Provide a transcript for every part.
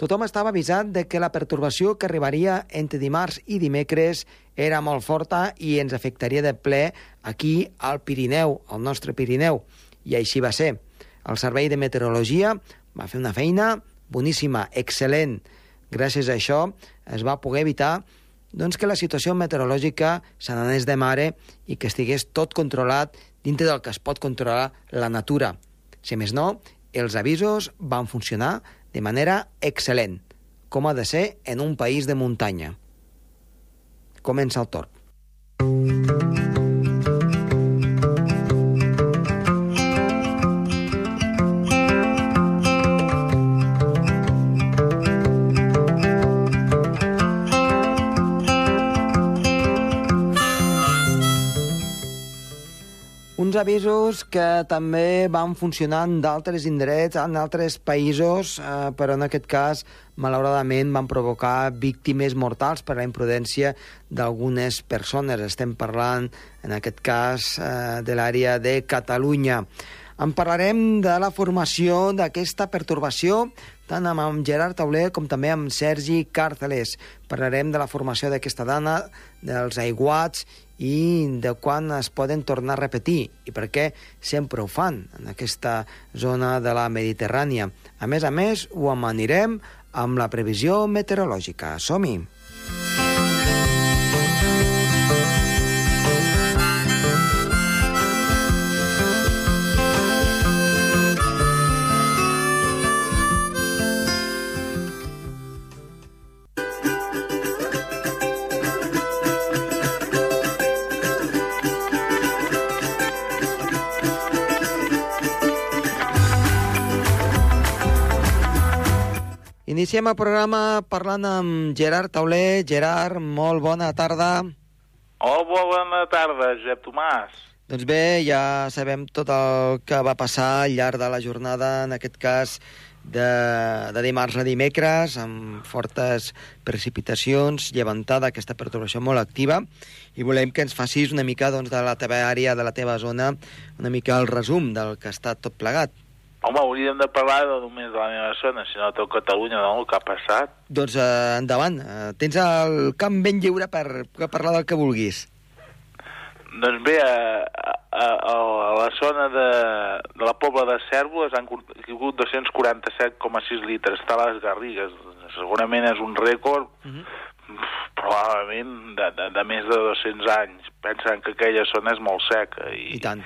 Tothom estava avisat de que la pertorbació que arribaria entre dimarts i dimecres era molt forta i ens afectaria de ple aquí al Pirineu, al nostre Pirineu. I així va ser. El Servei de Meteorologia va fer una feina boníssima, excel·lent. Gràcies a això es va poder evitar doncs, que la situació meteorològica se n'anés de mare i que estigués tot controlat dintre del que es pot controlar la natura. Si més no, els avisos van funcionar de manera excel·lent, com ha de ser en un país de muntanya. Comença el torn. Avisos que també van funcionar en d'altres indrets, en altres països, eh, però en aquest cas, malauradament, van provocar víctimes mortals per la imprudència d'algunes persones. Estem parlant, en aquest cas, eh, de l'àrea de Catalunya. En parlarem de la formació d'aquesta pertorbació, tant amb, Gerard Tauler com també amb Sergi Càrceles. Parlarem de la formació d'aquesta dana, dels aiguats i de quan es poden tornar a repetir i per què sempre ho fan en aquesta zona de la Mediterrània. A més a més, ho amanirem amb la previsió meteorològica. Som-hi! Iniciem el programa parlant amb Gerard Tauler. Gerard, molt bona tarda. Oh, bona tarda, Josep Tomàs. Doncs bé, ja sabem tot el que va passar al llarg de la jornada, en aquest cas de, de dimarts a dimecres, amb fortes precipitacions, llevantada aquesta perturbació molt activa, i volem que ens facis una mica doncs, de la teva àrea, de la teva zona, una mica el resum del que ha estat tot plegat. Home, hauríem de parlar no només de la meva zona, sinó de tot Catalunya, no?, el que ha passat. Doncs eh, endavant, eh, tens el camp ben lliure per, per parlar del que vulguis. Doncs bé, a, a, a, a la zona de, de la Pobla de Cèrvoles han caigut 247,6 litres, està a les Garrigues. Segurament és un rècord, uh -huh. probablement, de, de, de més de 200 anys. Pensen que aquella zona és molt seca. I, I tant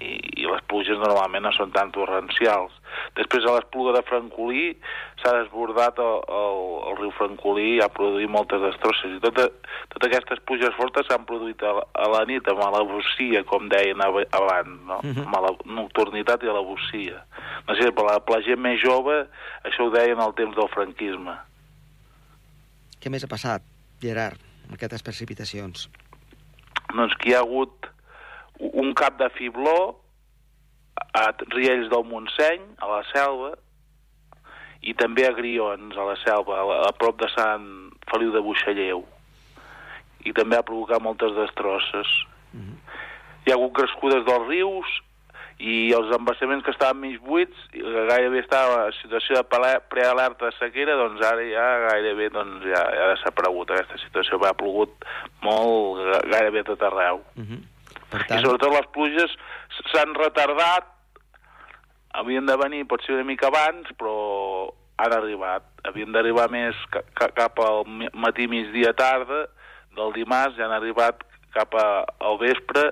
i, i les pluges normalment no són tan torrencials. Després a l'espluga de Francolí s'ha desbordat el, el, el riu Francolí i ha produït moltes destrosses i tota, totes aquestes pluges fortes s'han produït a, a la nit amb la bocia, com deien abans, no? Uh Mhm. -huh. amb la nocturnitat i a la bocia. No sé, per la, per la gent més jove això ho deien al temps del franquisme. Què més ha passat, Gerard, amb aquestes precipitacions? Doncs que hi ha hagut un cap de fibló a Riells del Montseny, a la selva, i també a Grions, a la selva, a, prop de Sant Feliu de Buixalleu. I també ha provocat moltes destrosses. Uh -huh. Hi ha hagut crescudes dels rius i els embassaments que estaven mig buits, gairebé estava en situació de prealerta de sequera, doncs ara ja gairebé doncs, ja, ja ha desaparegut aquesta situació. Ha plogut molt, ga- gairebé tot arreu. Uh -huh. Per I tant, sobretot les pluges s'han retardat, havien de venir potser una mica abans, però han arribat. Havien d'arribar més ca ca cap al matí, migdia, tarda, del dimarts, ja han arribat cap a, al vespre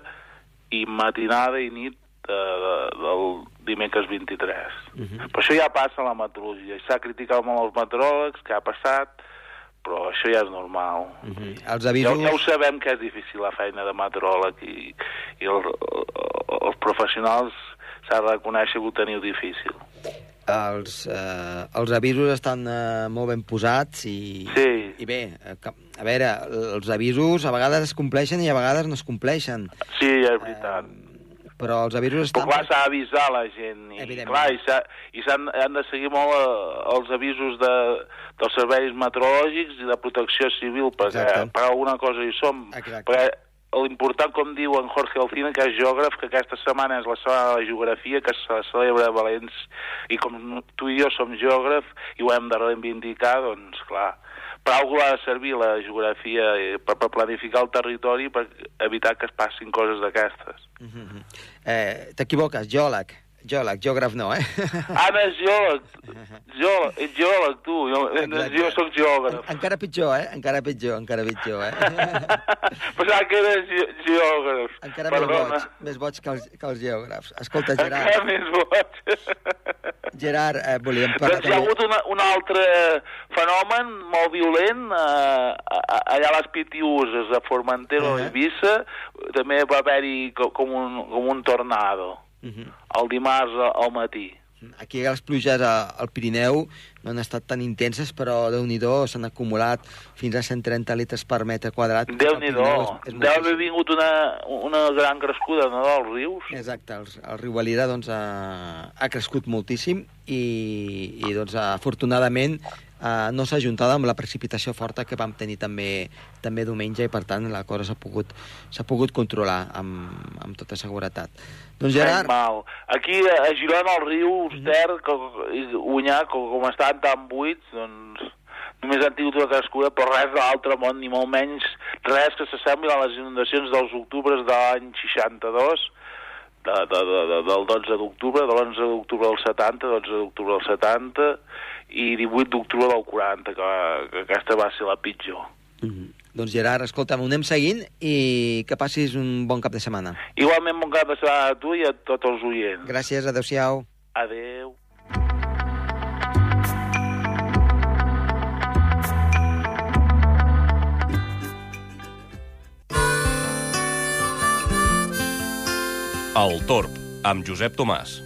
i matinada i nit de, de, del dimecres 23. uh -huh. Però això ja passa a la meteorologia. S'ha criticat molt els meteoròlegs, què ha passat, però això ja és normal. Uh -huh. els Ja, avisos... ja ho sabem que és difícil la feina de meteoròleg i, i el, el, els professionals s'ha de reconèixer que ho teniu difícil. els, eh, els avisos estan eh, molt ben posats i, Sí. i bé, eh, a veure, els avisos a vegades es compleixen i a vegades no es compleixen. Sí, és veritat. Eh, però els avisos Però estan... clar, s'ha d'avisar la gent. I, clar, i, s'ha- i s'han han de seguir molt eh, els avisos de, dels serveis meteorològics i de protecció civil, perquè Exacte. per alguna cosa hi som. Exacte. Perquè l'important, com diu en Jorge Alcina, que és geògraf, que aquesta setmana és la setmana de la geografia, que se celebra a Valents, i com tu i jo som geògraf i ho hem de reivindicar, doncs, clar, per alguna ha de servir la geografia eh, per, per planificar el territori per evitar que es passin coses d'aquestes. Mm -hmm. eh, T'equivoques, geòleg. Geòleg, geògraf no, eh? Ara és geòleg. Geòleg, ets geòleg, tu. Jo, Exacte. jo sóc geògraf. En, encara pitjor, eh? Encara pitjor, encara pitjor, eh? Pensava que eres ge geògraf. encara més Perdona. boig, més boig que els, que els geògrafs. Escolta, Encara Gerard, més boig. Gerard, eh, volíem parlar Doncs hi ha hagut una, un altre fenomen molt violent eh, a- allà a les Pitiuses, a Formentera, Uh uh -huh. Eivissa, també va haver-hi co- com un, com un tornado, Uh -huh. el dimarts a- al matí. Aquí les pluges a- al Pirineu no han estat tan intenses, però déu nhi s'han acumulat fins a 130 litres per metre quadrat. déu nhi Deu haver vingut una, una gran crescuda no, dels rius. Exacte, el, el riu Valira doncs, ha, ha crescut moltíssim i, i doncs, afortunadament eh, no s'ha ajuntat amb la precipitació forta que vam tenir també també diumenge i per tant la cosa s'ha pogut, pogut controlar amb, amb tota seguretat. Doncs Gerard, Mal. Aquí a Girona el riu Ter i Unyà, com, com estan tan buits, doncs només han tingut una crescuda, però res de l'altre món, ni molt menys res que s'assembli a les inundacions dels octubres de l'any 62, de, de, de, de, del 12 d'octubre, de l'11 d'octubre del 70, 12 d'octubre del 70 i 18 d'octubre del 40, que, que aquesta va ser la pitjor. Mhm. doncs Gerard, escolta'm, ho anem seguint i que passis un bon cap de setmana. Igualment, bon cap de setmana a tu i a tots els oients. Gràcies, adeu-siau. Adeu. El Torb, amb Josep Tomàs.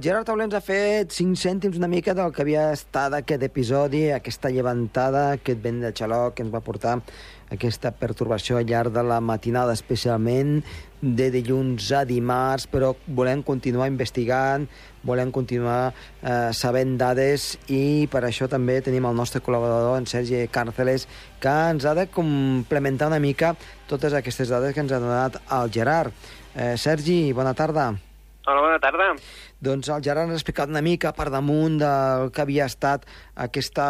Gerard Tauler ens ha fet 5 cèntims una mica del que havia estat aquest episodi, aquesta llevantada, aquest vent de xaloc que ens va portar aquesta pertorbació al llarg de la matinada, especialment de dilluns a dimarts, però volem continuar investigant, volem continuar eh, sabent dades i per això també tenim el nostre col·laborador, en Sergi Càrceles, que ens ha de complementar una mica totes aquestes dades que ens ha donat el Gerard. Eh, Sergi, bona tarda. Hola, bona tarda. Doncs el Gerard ens ha explicat una mica per damunt del que havia estat aquesta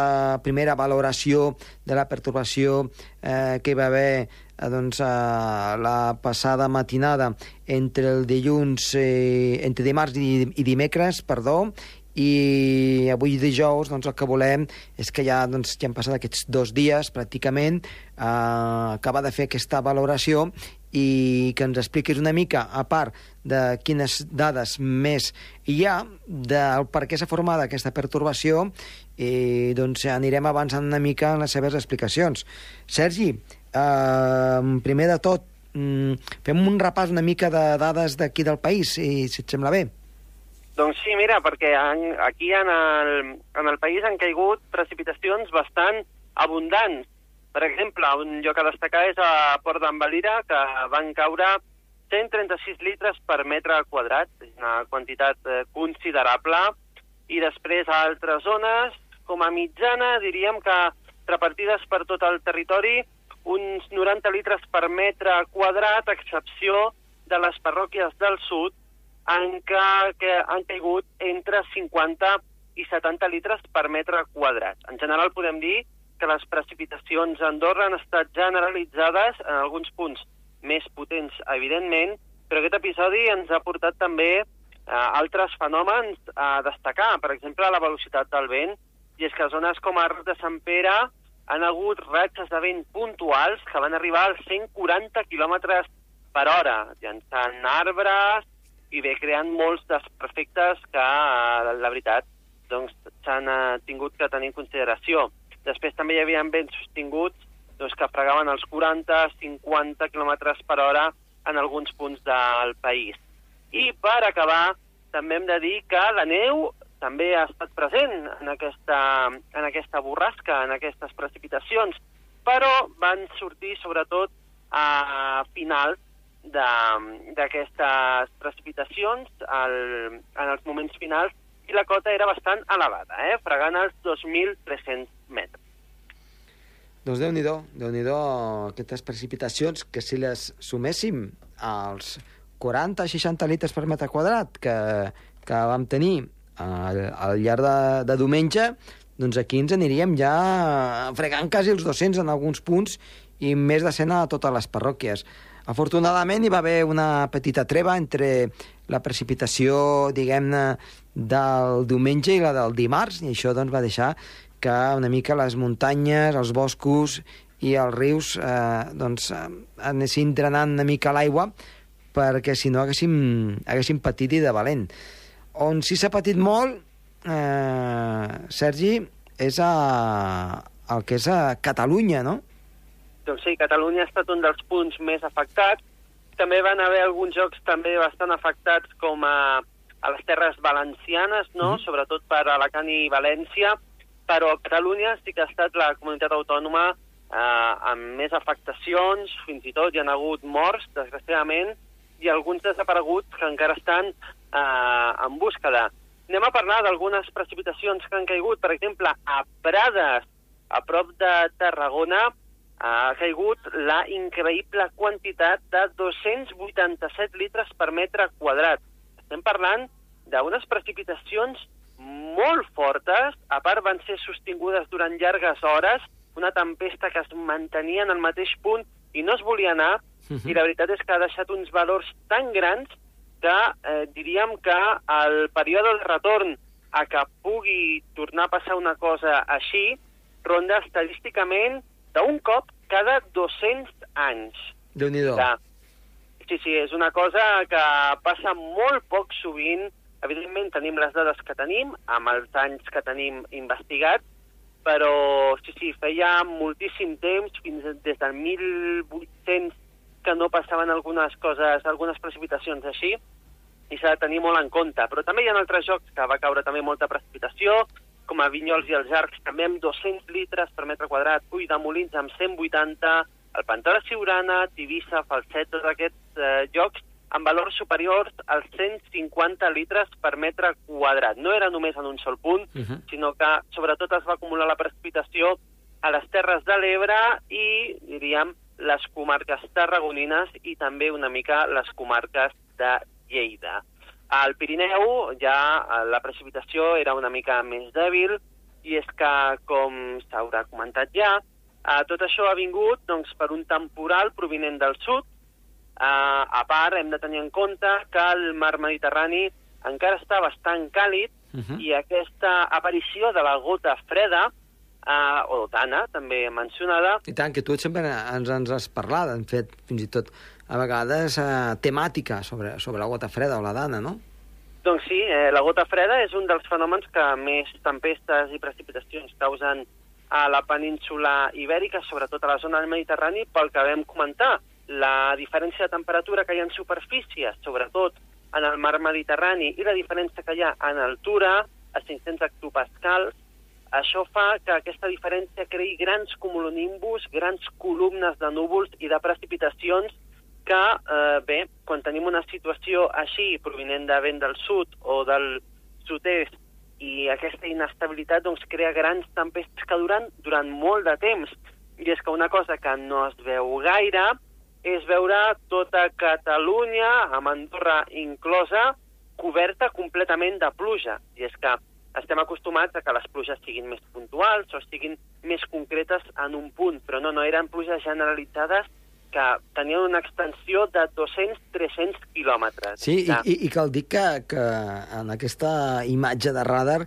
primera valoració de la pertorbació eh, que hi va haver eh, doncs, eh, la passada matinada entre el dilluns, eh, entre dimarts i, i dimecres, perdó, i avui dijous doncs, el que volem és que ja, doncs, ja han passat aquests dos dies pràcticament eh, acaba de fer aquesta valoració i que ens expliquis una mica, a part de quines dades més hi ha, del per què s'ha format aquesta pertorbació, i doncs anirem avançant una mica en les seves explicacions. Sergi, eh, primer de tot, mm, fem un repàs una mica de dades d'aquí del país, si, si et sembla bé. Doncs sí, mira, perquè aquí en el, en el país han caigut precipitacions bastant abundants. Per exemple, un lloc a destacar és a Port d'en Valira, que van caure 136 litres per metre quadrat, és una quantitat eh, considerable, i després a altres zones, com a mitjana, diríem que repartides per tot el territori, uns 90 litres per metre quadrat, a excepció de les parròquies del sud, en què, que han caigut entre 50 i 70 litres per metre quadrat. En general podem dir les precipitacions a Andorra han estat generalitzades en alguns punts més potents, evidentment, però aquest episodi ens ha portat també eh, altres fenòmens a destacar, per exemple, la velocitat del vent, i és que zones com Arc de Sant Pere han hagut ratxes de vent puntuals que van arribar als 140 km per hora, llançant arbres i bé creant molts desperfectes que, eh, la veritat, doncs s'han eh, tingut que tenir en consideració. Després també hi havia vents sostinguts doncs, que fregaven els 40-50 km per hora en alguns punts del país. I per acabar, també hem de dir que la neu també ha estat present en aquesta, en aquesta borrasca, en aquestes precipitacions, però van sortir sobretot a finals d'aquestes precipitacions al, en els moments finals i la cota era bastant elevada, eh? fregant els 2.300 metres. Doncs Déu-n'hi-do, déu nhi déu aquestes precipitacions, que si les suméssim als 40-60 litres per metre quadrat que, que vam tenir al, al llarg de, de diumenge, doncs aquí ens aniríem ja fregant quasi els 200 en alguns punts i més de 100 a totes les parròquies. Afortunadament hi va haver una petita treva entre la precipitació, diguem-ne, del diumenge i la del dimarts, i això doncs, va deixar que una mica les muntanyes, els boscos i els rius eh, doncs, eh, anessin drenant una mica l'aigua perquè si no haguéssim, haguéssim patit i de valent. On sí s'ha patit molt, eh, Sergi, és a, el que és a Catalunya, no? Doncs sí, Catalunya ha estat un dels punts més afectats. També van haver alguns jocs també bastant afectats com a, a les terres valencianes, no? Mm. sobretot per Alacant i València, però Catalunya sí que ha estat la comunitat autònoma eh, amb més afectacions, fins i tot hi ha hagut morts, desgraciadament, i alguns desapareguts que encara estan eh, en búsqueda. Anem a parlar d'algunes precipitacions que han caigut. Per exemple, a Prades, a prop de Tarragona, ha caigut la increïble quantitat de 287 litres per metre quadrat. Estem parlant d'unes precipitacions molt fortes, a part van ser sostingudes durant llargues hores, una tempesta que es mantenia en el mateix punt i no es volia anar, uh -huh. i la veritat és que ha deixat uns valors tan grans que eh, diríem que el període de retorn a que pugui tornar a passar una cosa així ronda estadísticament d'un cop cada 200 anys. déu nhi Sí, sí, és una cosa que passa molt poc sovint. Evidentment tenim les dades que tenim, amb els anys que tenim investigats, però sí, sí, feia moltíssim temps, fins des del 1800, que no passaven algunes coses, algunes precipitacions així, i s'ha de tenir molt en compte. Però també hi ha altres jocs que va caure també molta precipitació, com a Vinyols i els Arcs, també amb 200 litres per metre quadrat, Ull de Molins amb 180, el Pantà de Siurana, Tivissa, Falset, tots aquests eh, jocs amb valors superiors als 150 litres per metre quadrat. No era només en un sol punt, uh -huh. sinó que sobretot es va acumular la precipitació a les Terres de l'Ebre i, diríem, les comarques tarragonines i també una mica les comarques de Lleida. Al Pirineu ja la precipitació era una mica més dèbil i és que, com s'haurà comentat ja, eh, tot això ha vingut doncs, per un temporal provinent del sud. Eh, a part, hem de tenir en compte que el mar Mediterrani encara està bastant càlid uh mhm. -huh. i aquesta aparició de la gota freda, eh, o d'Anna, també mencionada... I tant, que tu sempre ens, ens has parlat, en fet, fins i tot a vegades eh, temàtica sobre, sobre la gota freda o la dana, no? Doncs sí, eh, la gota freda és un dels fenòmens que més tempestes i precipitacions causen a la península ibèrica, sobretot a la zona del Mediterrani, pel que vam comentar. La diferència de temperatura que hi ha en superfície, sobretot en el mar Mediterrani, i la diferència que hi ha en altura, a 500 hectopascals, això fa que aquesta diferència creï grans cumulonimbus, grans columnes de núvols i de precipitacions que, eh, bé, quan tenim una situació així, provinent de vent del sud o del sud-est, i aquesta inestabilitat doncs, crea grans tempestes que duran durant molt de temps. I és que una cosa que no es veu gaire és veure tota Catalunya, amb Andorra inclosa, coberta completament de pluja. I és que estem acostumats a que les pluges siguin més puntuals o siguin més concretes en un punt, però no, no eren pluges generalitzades que tenien una extensió de 200-300 quilòmetres. Sí, i, i, i cal dir que, que en aquesta imatge de radar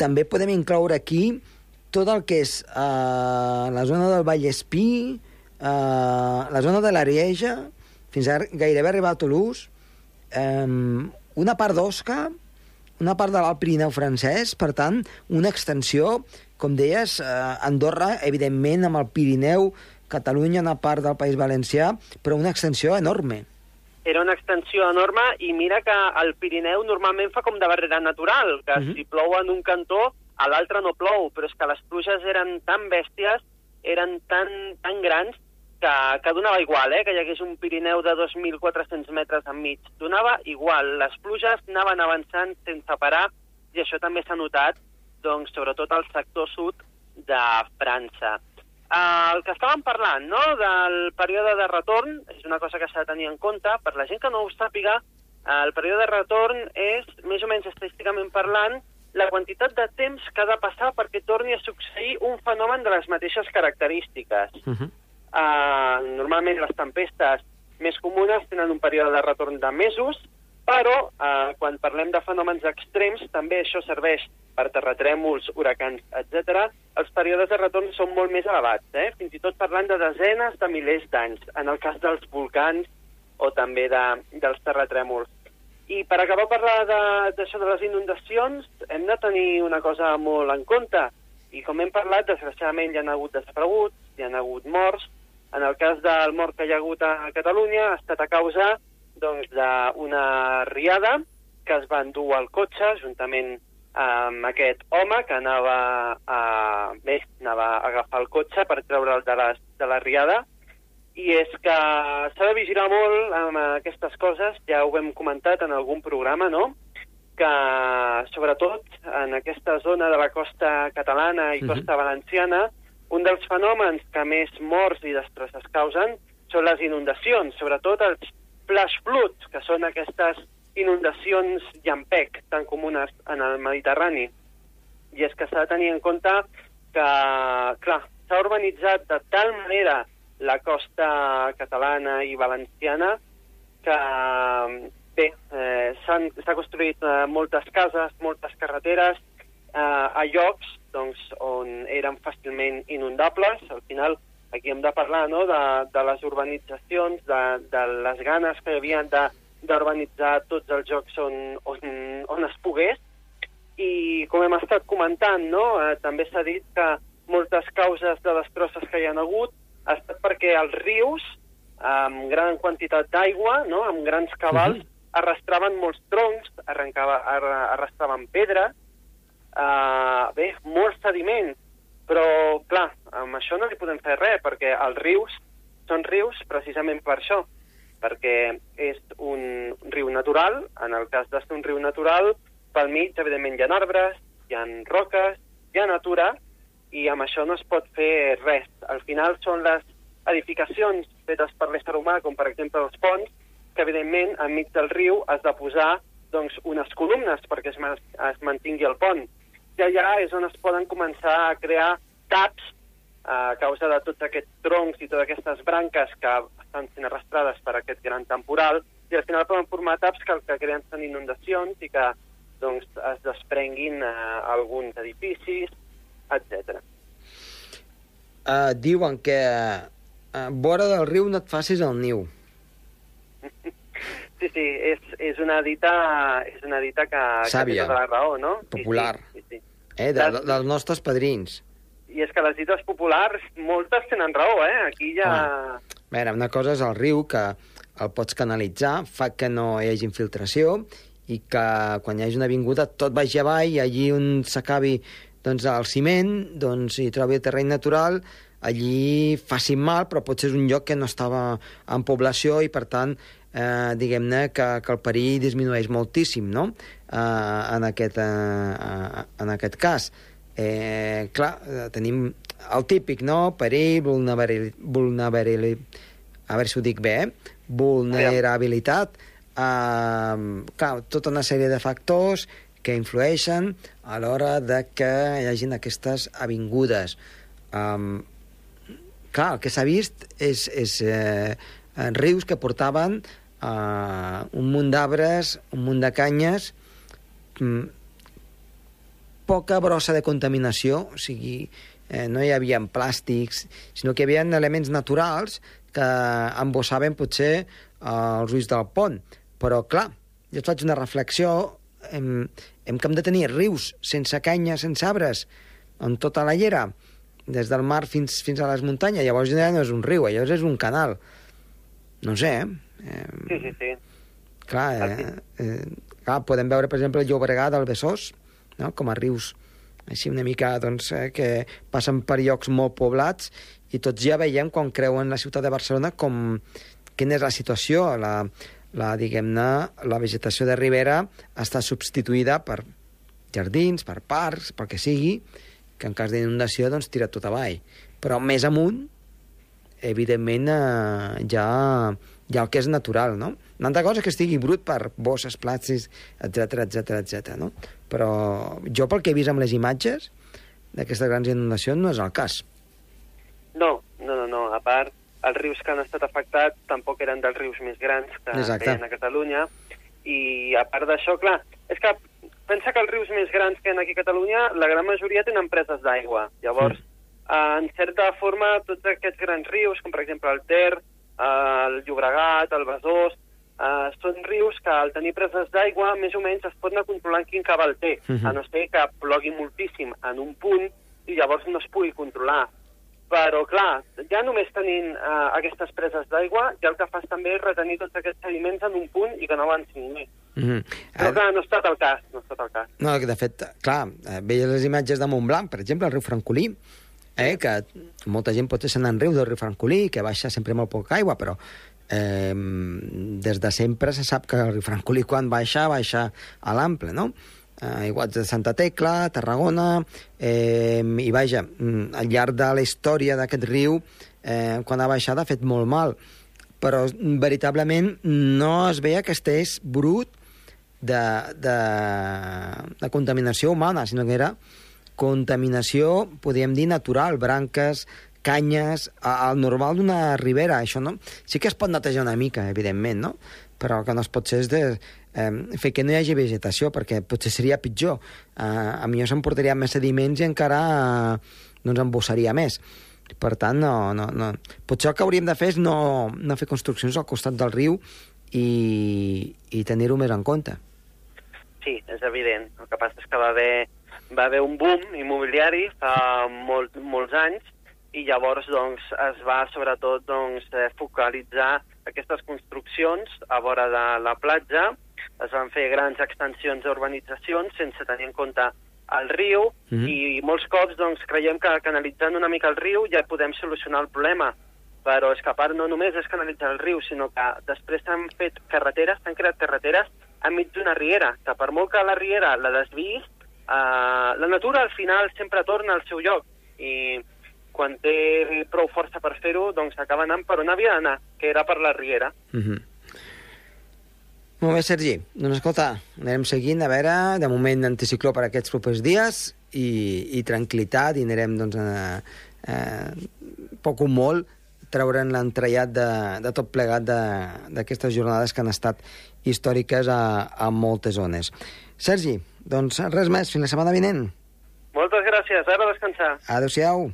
també podem incloure aquí tot el que és uh, la zona del Vallespí, uh, la zona de l'Arieja, fins a gairebé arribar a Toulouse, um, una part d'Osca, una part de l'Alt Pirineu francès, per tant, una extensió, com deies, uh, Andorra, evidentment, amb el Pirineu, Catalunya, una part del País Valencià, però una extensió enorme. era una extensió enorme i mira que el Pirineu normalment fa com de barrera natural, que Mhm. si plou en un cantó, a l'altre no plou, però és que les pluges eren tan bèsties, eren tan, tan grans, que, que donava igual, eh, que hi hagués un Pirineu de 2.400 metres enmig. Donava igual, les pluges anaven avançant sense parar, i això també s'ha notat, doncs, sobretot al sector sud de França. Uh, el que estàvem parlant, no?, del període de retorn, és una cosa que s'ha de tenir en compte. Per la gent que no ho sàpiga, el període de retorn és, més o menys estadísticament parlant, la quantitat de temps que ha de passar perquè torni a succeir un fenomen de les mateixes característiques. Uh -huh. Uh, normalment les tempestes més comunes tenen un període de retorn de mesos, però uh, quan parlem de fenòmens extrems també això serveix per terratrèmols, huracans, etc. Els períodes de retorn són molt més elevats, eh? fins i tot parlant de desenes de milers d'anys, en el cas dels volcans o també de, dels terratrèmols. I per acabar parlar d'això de, de les inundacions, hem de tenir una cosa molt en compte. I com hem parlat, desgraciadament hi ha hagut desapareguts, hi ha hagut morts. En el cas del mort que hi ha hagut a Catalunya ha estat a causa doncs, d'una riada que es va endur al cotxe juntament amb aquest home que anava a, bé, anava a agafar el cotxe per treure'l de, les, de la riada i és que s'ha de vigilar molt amb aquestes coses, ja ho hem comentat en algun programa, no?, que sobretot en aquesta zona de la costa catalana i Mhm. costa valenciana, un dels fenòmens que més morts i destrosses causen són les inundacions, sobretot els flash floods, que són aquestes inundacions llampec tan comunes en el Mediterrani. I és que s'ha de tenir en compte que, clar, s'ha urbanitzat de tal manera la costa catalana i valenciana que, bé, eh, s'ha construït eh, moltes cases, moltes carreteres, eh, a llocs doncs, on eren fàcilment inundables. Al final, aquí hem de parlar no, de, de les urbanitzacions, de, de les ganes que hi havia d'urbanitzar tots els jocs on, on, on es pogués. I com hem estat comentant, no, eh, també s'ha dit que moltes causes de destrosses que hi han hagut ha estat perquè els rius, amb gran quantitat d'aigua, no, amb grans cabals, Mhm. arrastraven molts troncs, arrencava, arra, arrastraven pedra, uh, bé, molts sediments, però, clar, amb això no li podem fer res, perquè els rius són rius precisament per això, perquè és un riu natural, en el cas de ser un riu natural, pel mig, evidentment, hi ha arbres, hi ha roques, hi ha natura, i amb això no es pot fer res. Al final són les edificacions fetes per l'ésser humà, com per exemple els ponts, que evidentment enmig del riu has de posar doncs, unes columnes perquè es, es mantingui el pont. I allà és on es poden començar a crear taps a causa de tots aquests troncs i totes aquestes branques que estan sent arrastrades per aquest gran temporal i al final poden formar taps que el que creen són inundacions i que doncs, es desprenguin eh, alguns edificis, etc. Uh, diuen que a vora del riu no et facis el niu. Sí, sí, és, és, una dita, és una dita que, que Sàvia. té tota la raó, no? Popular. Sí, sí, sí. Eh, de, de, dels nostres padrins. I és que les dites populars, moltes tenen raó, eh? Aquí ja... Ah. A veure, una cosa és el riu, que el pots canalitzar, fa que no hi hagi infiltració, i que quan hi hagi una avinguda tot vagi avall, i allí on s'acabi doncs, el ciment, doncs hi trobi el terreny natural, allí facin mal, però potser és un lloc que no estava en població i, per tant, eh, diguem-ne que, que el perill disminueix moltíssim, no?, eh, en, aquest, eh, en aquest cas. Eh, clar, eh, tenim el típic, no?, perill, vulnerabilitat, vulnerabilitat a veure si ho dic bé, eh? vulnerabilitat, eh, clar, tota una sèrie de factors que influeixen a l'hora de que hi hagin aquestes avingudes. Um, clar, el que s'ha vist és, és eh, rius que portaven eh, un munt d'arbres, un munt de canyes, mm, poca brossa de contaminació, o sigui, eh, no hi havia plàstics, sinó que hi havia elements naturals que embossaven potser eh, els ulls del pont. Però, clar, jo et faig una reflexió, hem, hem que hem de tenir rius sense canya, sense arbres, en tota la llera, des del mar fins, fins a les muntanyes. Llavors ja no és un riu, llavors és un canal. no sé, eh, Sí, sí, sí. clar, eh, eh, clar, podem veure, per exemple, el Llobregat, el Besòs, no? com a rius així una mica doncs, eh, que passen per llocs molt poblats i tots ja veiem quan creuen la ciutat de Barcelona com quina és la situació, la, la diguem-ne, la vegetació de ribera està substituïda per jardins, per parcs, pel que sigui, que en cas d'inundació doncs tira tot avall. Però més amunt, evidentment, eh, ja, ja el que és natural, no? Una altra cosa és que estigui brut per bosses, plàstics, etc etc etc. no? Però jo, pel que he vist amb les imatges d'aquestes grans inundacions, no és el cas. No, no, no, no. A part, els rius que han estat afectats tampoc eren dels rius més grans que, Exacte. hi ha a Catalunya. I a part d'això, clar, és que pensa que els rius més grans que hi ha aquí a Catalunya, la gran majoria tenen preses d'aigua. Llavors, eh, en certa forma, tots aquests grans rius, com per exemple el Ter, el Llobregat, el Besòs, eh, són rius que al tenir preses d'aigua més o menys es pot anar controlant quin cabal té, Mhm. a no ser que plogui moltíssim en un punt i llavors no es pugui controlar. Però, clar, ja només tenint eh, aquestes preses d'aigua, ja el que fas també és retenir tots aquests sediments en un punt i que no avancin més. Mm -hmm. Però, clar, no ha estat el cas, no ha estat el cas. No, que de fet, clar, eh, veies les imatges de Montblanc, per exemple, el riu Francolí, eh, que molta gent potser se n'en riu del riu Francolí, que baixa sempre molt poca aigua, però eh, des de sempre se sap que el riu Francolí quan baixa, baixa a l'ample, no? Eh, igual de Santa Tecla, Tarragona, eh, i vaja, mm, al llarg de la història d'aquest riu, eh, quan ha baixat ha fet molt mal, però veritablement no es veia que estés brut de, de, de contaminació humana, sinó que era contaminació, podríem dir, natural, branques, canyes, al normal d'una ribera, això no? Sí que es pot netejar una mica, evidentment, no? Però el que no es pot ser és de, eh, fer que no hi hagi vegetació, perquè potser seria pitjor. Eh, a millor s'emportaria més sediments i encara eh, ens embossaria més. Per tant, no, no, no. Potser el que hauríem de fer és no, no fer construccions al costat del riu i, i tenir-ho més en compte. Sí, és evident. El que passa és que va haver, va haver un boom immobiliari fa molt, molts anys i llavors doncs, es va sobretot doncs, eh, focalitzar aquestes construccions a vora de la platja, es van fer grans extensions d'urbanitzacions sense tenir en compte el riu Mhm. i molts cops doncs, creiem que canalitzant una mica el riu ja podem solucionar el problema però és que a part no només és canalitzar el riu, sinó que després s'han fet carreteres, s'han creat carreteres enmig d'una riera, que per molt que la riera la desviïs, eh, la natura al final sempre torna al seu lloc i quan té prou força per fer-ho, doncs acaba anant per on havia d'anar, que era per la riera. Mm -hmm. Molt bé, Sergi. Doncs escolta, anirem seguint, a veure, de moment anticicló per aquests propers dies i, i tranquil·litat i anirem, doncs, a, a, poc o molt treure'n l'entrellat de, de tot plegat d'aquestes jornades que han estat històriques a, a moltes zones. Sergi, doncs res més, fins la setmana vinent. Moltes gràcies, ara a descansar. Adéu-siau.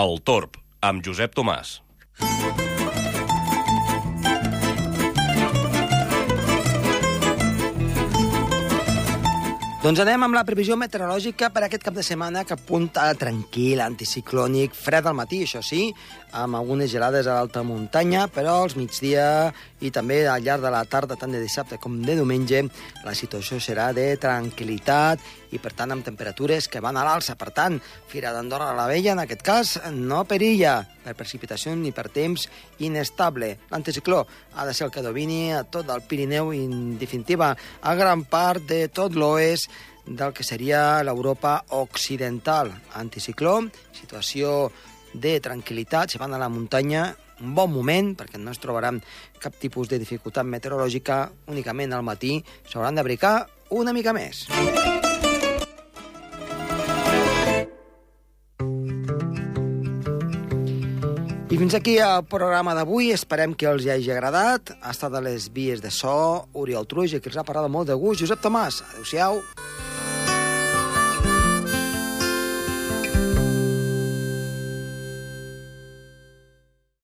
El Torb, amb Josep Tomàs. Doncs anem amb la previsió meteorològica per aquest cap de setmana que apunta tranquil, anticiclònic, fred al matí, això sí, amb algunes gelades a l'alta muntanya, però al migdia i també al llarg de la tarda, tant de dissabte com de diumenge, la situació serà de tranquil·litat i, per tant, amb temperatures que van a l'alça. Per tant, Fira d'Andorra la Vella, en aquest cas, no perilla per precipitació ni per temps inestable. L'anticicló ha de ser el que domini a tot el Pirineu i, en definitiva, a gran part de tot l'oest del que seria l'Europa occidental. Anticicló, situació de tranquil·litat, si van a la muntanya, un bon moment, perquè no es trobaran cap tipus de dificultat meteorològica, únicament al matí s'hauran d'abricar una mica més. I fins aquí el programa d'avui. Esperem que els hi hagi agradat. Ha estat a les vies de so, Oriol Truja, que els ha parlat molt de gust. Josep Tomàs, adeu-siau.